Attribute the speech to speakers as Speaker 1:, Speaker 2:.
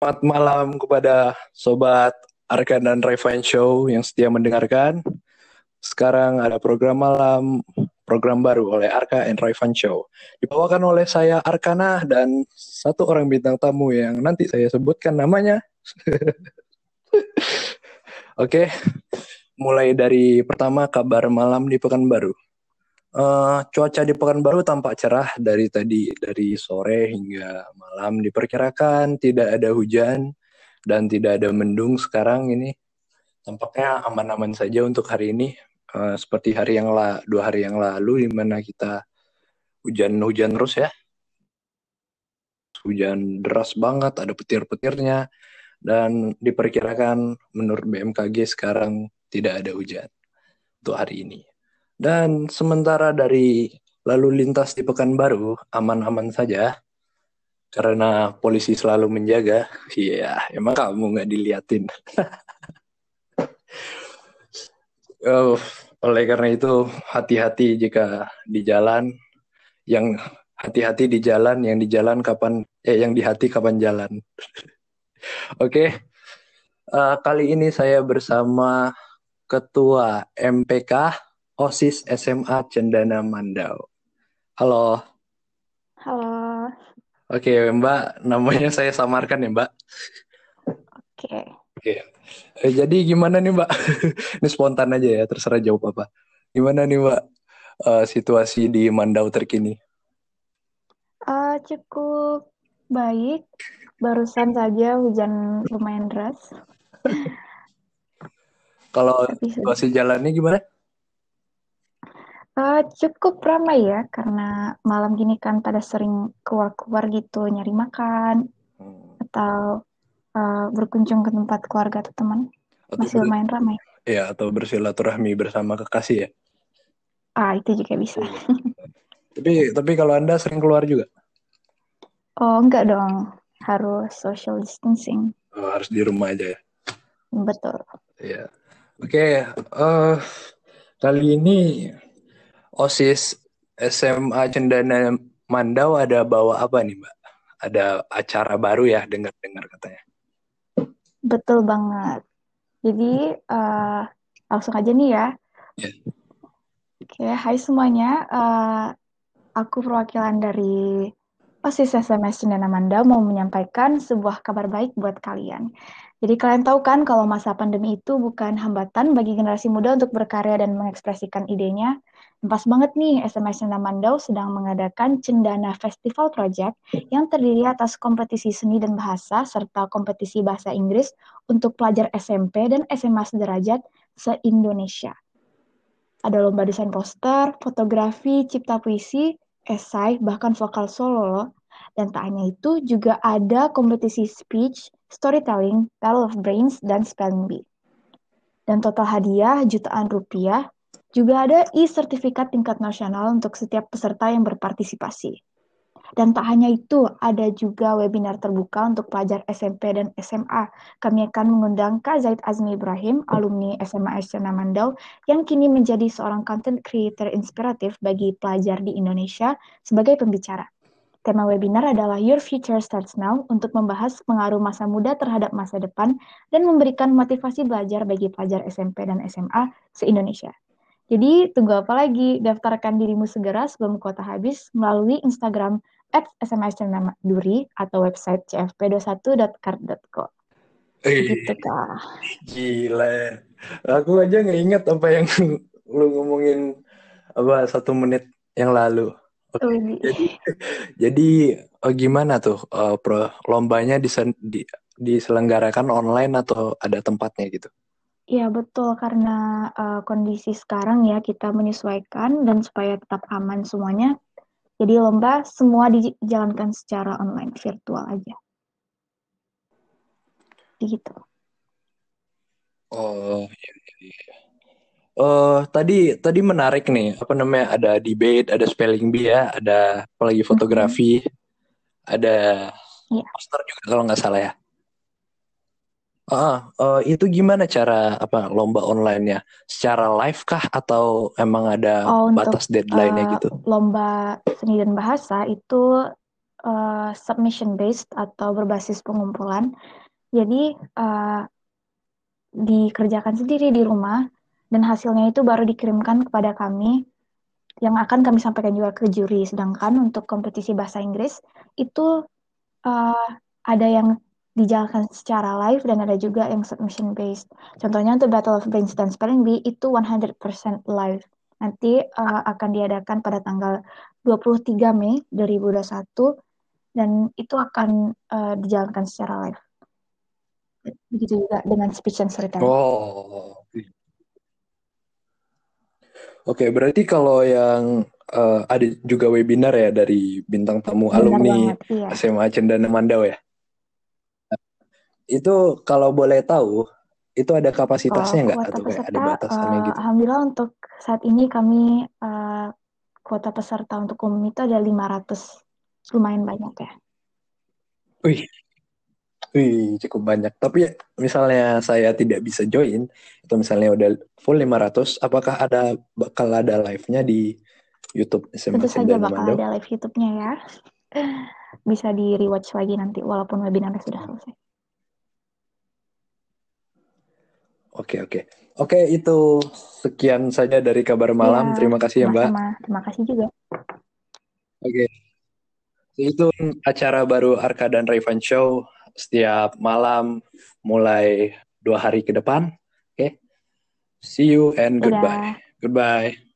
Speaker 1: Selamat malam kepada sobat Arkan dan Revan Show yang setia mendengarkan. Sekarang ada program malam, program baru oleh Arka and Revan Show. Dibawakan oleh saya Arkana dan satu orang bintang tamu yang nanti saya sebutkan namanya. Oke, mulai dari pertama kabar malam di Pekanbaru. Uh, cuaca di Pekanbaru tampak cerah dari tadi dari sore hingga malam. Diperkirakan tidak ada hujan dan tidak ada mendung sekarang. Ini tampaknya aman-aman saja untuk hari ini. Uh, seperti hari yang la dua hari yang lalu di mana kita hujan-hujan terus ya. Hujan deras banget ada petir-petirnya. Dan diperkirakan menurut BMKG sekarang tidak ada hujan untuk hari ini dan sementara dari lalu lintas di Pekanbaru aman-aman saja karena polisi selalu menjaga. Iya, emang kamu nggak diliatin. oh, oleh karena itu hati-hati jika di jalan yang hati-hati di jalan yang di jalan kapan eh yang di hati kapan jalan. Oke. okay. Uh, eh, kali ini saya bersama Ketua MPK OSIS SMA Cendana Mandau. Halo.
Speaker 2: Halo.
Speaker 1: Oke, Mbak, namanya saya samarkan ya, Mbak.
Speaker 2: Oke.
Speaker 1: Oke. Eh, jadi gimana nih, Mbak? Ini spontan aja ya, terserah jawab apa. Gimana nih, Mbak, uh, situasi di Mandau terkini?
Speaker 2: Uh, cukup baik. Barusan saja hujan lumayan deras.
Speaker 1: Kalau situasi jalannya gimana?
Speaker 2: Uh, cukup ramai ya, karena malam gini kan pada sering keluar-keluar gitu, nyari makan, hmm. atau uh, berkunjung ke tempat keluarga atau teman. Atau Masih lumayan ramai.
Speaker 1: Iya, atau bersilaturahmi bersama kekasih ya?
Speaker 2: Ah, itu juga bisa.
Speaker 1: Iya. tapi tapi kalau Anda sering keluar juga?
Speaker 2: Oh, enggak dong. Harus social distancing.
Speaker 1: Oh, harus di rumah aja ya?
Speaker 2: Betul.
Speaker 1: Iya. Oke, okay, uh, eh, kali ini OSIS SMA Cendana Mandau ada bawa apa nih Mbak? Ada acara baru ya dengar-dengar katanya.
Speaker 2: Betul banget. Jadi uh, langsung aja nih ya. Yeah. Oke, hai semuanya. Uh, aku perwakilan dari OSIS SMS Cendana Mandau mau menyampaikan sebuah kabar baik buat kalian. Jadi kalian tahu kan kalau masa pandemi itu bukan hambatan bagi generasi muda untuk berkarya dan mengekspresikan idenya, Pas banget nih, SMS Cendana Mandau sedang mengadakan Cendana Festival Project yang terdiri atas kompetisi seni dan bahasa serta kompetisi bahasa Inggris untuk pelajar SMP dan SMA sederajat se-Indonesia. Ada lomba desain poster, fotografi, cipta puisi, esai, bahkan vokal solo Dan tak hanya itu, juga ada kompetisi speech, storytelling, battle of brains, dan spelling bee. Dan total hadiah jutaan rupiah juga ada e-sertifikat tingkat nasional untuk setiap peserta yang berpartisipasi. Dan tak hanya itu, ada juga webinar terbuka untuk pelajar SMP dan SMA. Kami akan mengundang Kak Zaid Azmi Ibrahim, alumni SMA SCNA Mandau, yang kini menjadi seorang content creator inspiratif bagi pelajar di Indonesia sebagai pembicara. Tema webinar adalah Your Future Starts Now untuk membahas pengaruh masa muda terhadap masa depan dan memberikan motivasi belajar bagi pelajar SMP dan SMA se-Indonesia. Jadi tunggu apa lagi? Daftarkan dirimu segera sebelum kuota habis melalui Instagram at SMS Duri atau website cfp21.card.co.
Speaker 1: Gitu kah? Gila. Aku aja nggak inget apa yang lu ngomongin apa satu menit yang lalu. Oke. Okay. Oh, jadi, jadi oh, gimana tuh uh, pro, lombanya disen, di, diselenggarakan online atau ada tempatnya gitu?
Speaker 2: Iya betul karena uh, kondisi sekarang ya kita menyesuaikan dan supaya tetap aman semuanya. Jadi lomba semua dijalankan secara online virtual aja. Gitu.
Speaker 1: Oh iya, iya. Uh, tadi tadi menarik nih apa namanya ada debate, ada spelling bee ya, ada apalagi fotografi, mm -hmm. ada yeah. poster juga kalau nggak salah ya. Ah, uh, itu gimana cara apa lomba online-nya? Secara live kah atau emang ada oh, batas deadline-nya uh, gitu?
Speaker 2: Lomba seni dan bahasa itu uh, submission based atau berbasis pengumpulan. Jadi uh, dikerjakan sendiri di rumah dan hasilnya itu baru dikirimkan kepada kami yang akan kami sampaikan juga ke juri. Sedangkan untuk kompetisi bahasa Inggris itu uh, ada yang dijalankan secara live dan ada juga yang submission based. Contohnya untuk Battle of Brains dan Spelling Bee itu 100% live. Nanti uh, akan diadakan pada tanggal 23 Mei 2021 dan itu akan uh, dijalankan secara live. Begitu juga dengan speech and storytelling.
Speaker 1: Oh. Oke, okay, berarti kalau yang uh, ada juga webinar ya dari bintang tamu Benar alumni banget, iya. SMA Cendana Mandau ya? Itu kalau boleh tahu, itu ada kapasitasnya nggak oh, atau kayak ada batasannya uh, gitu?
Speaker 2: Alhamdulillah untuk saat ini kami uh, kuota peserta untuk umum itu ada 500. Lumayan banyak ya.
Speaker 1: Wih, Wih, cukup banyak. Tapi misalnya saya tidak bisa join, itu misalnya udah full 500, apakah ada bakal ada live-nya di YouTube
Speaker 2: SMA Tentu saja bakal Mando? ada live YouTube-nya ya. Bisa di rewatch lagi nanti walaupun webinarnya sudah selesai.
Speaker 1: Oke oke oke itu sekian saja dari kabar malam. Ya, Terima kasih ya Mbak.
Speaker 2: Sama. Terima kasih juga.
Speaker 1: Oke. Itu acara baru Arka dan Rayvan Show setiap malam mulai dua hari ke depan. Oke. See you and goodbye. Goodbye.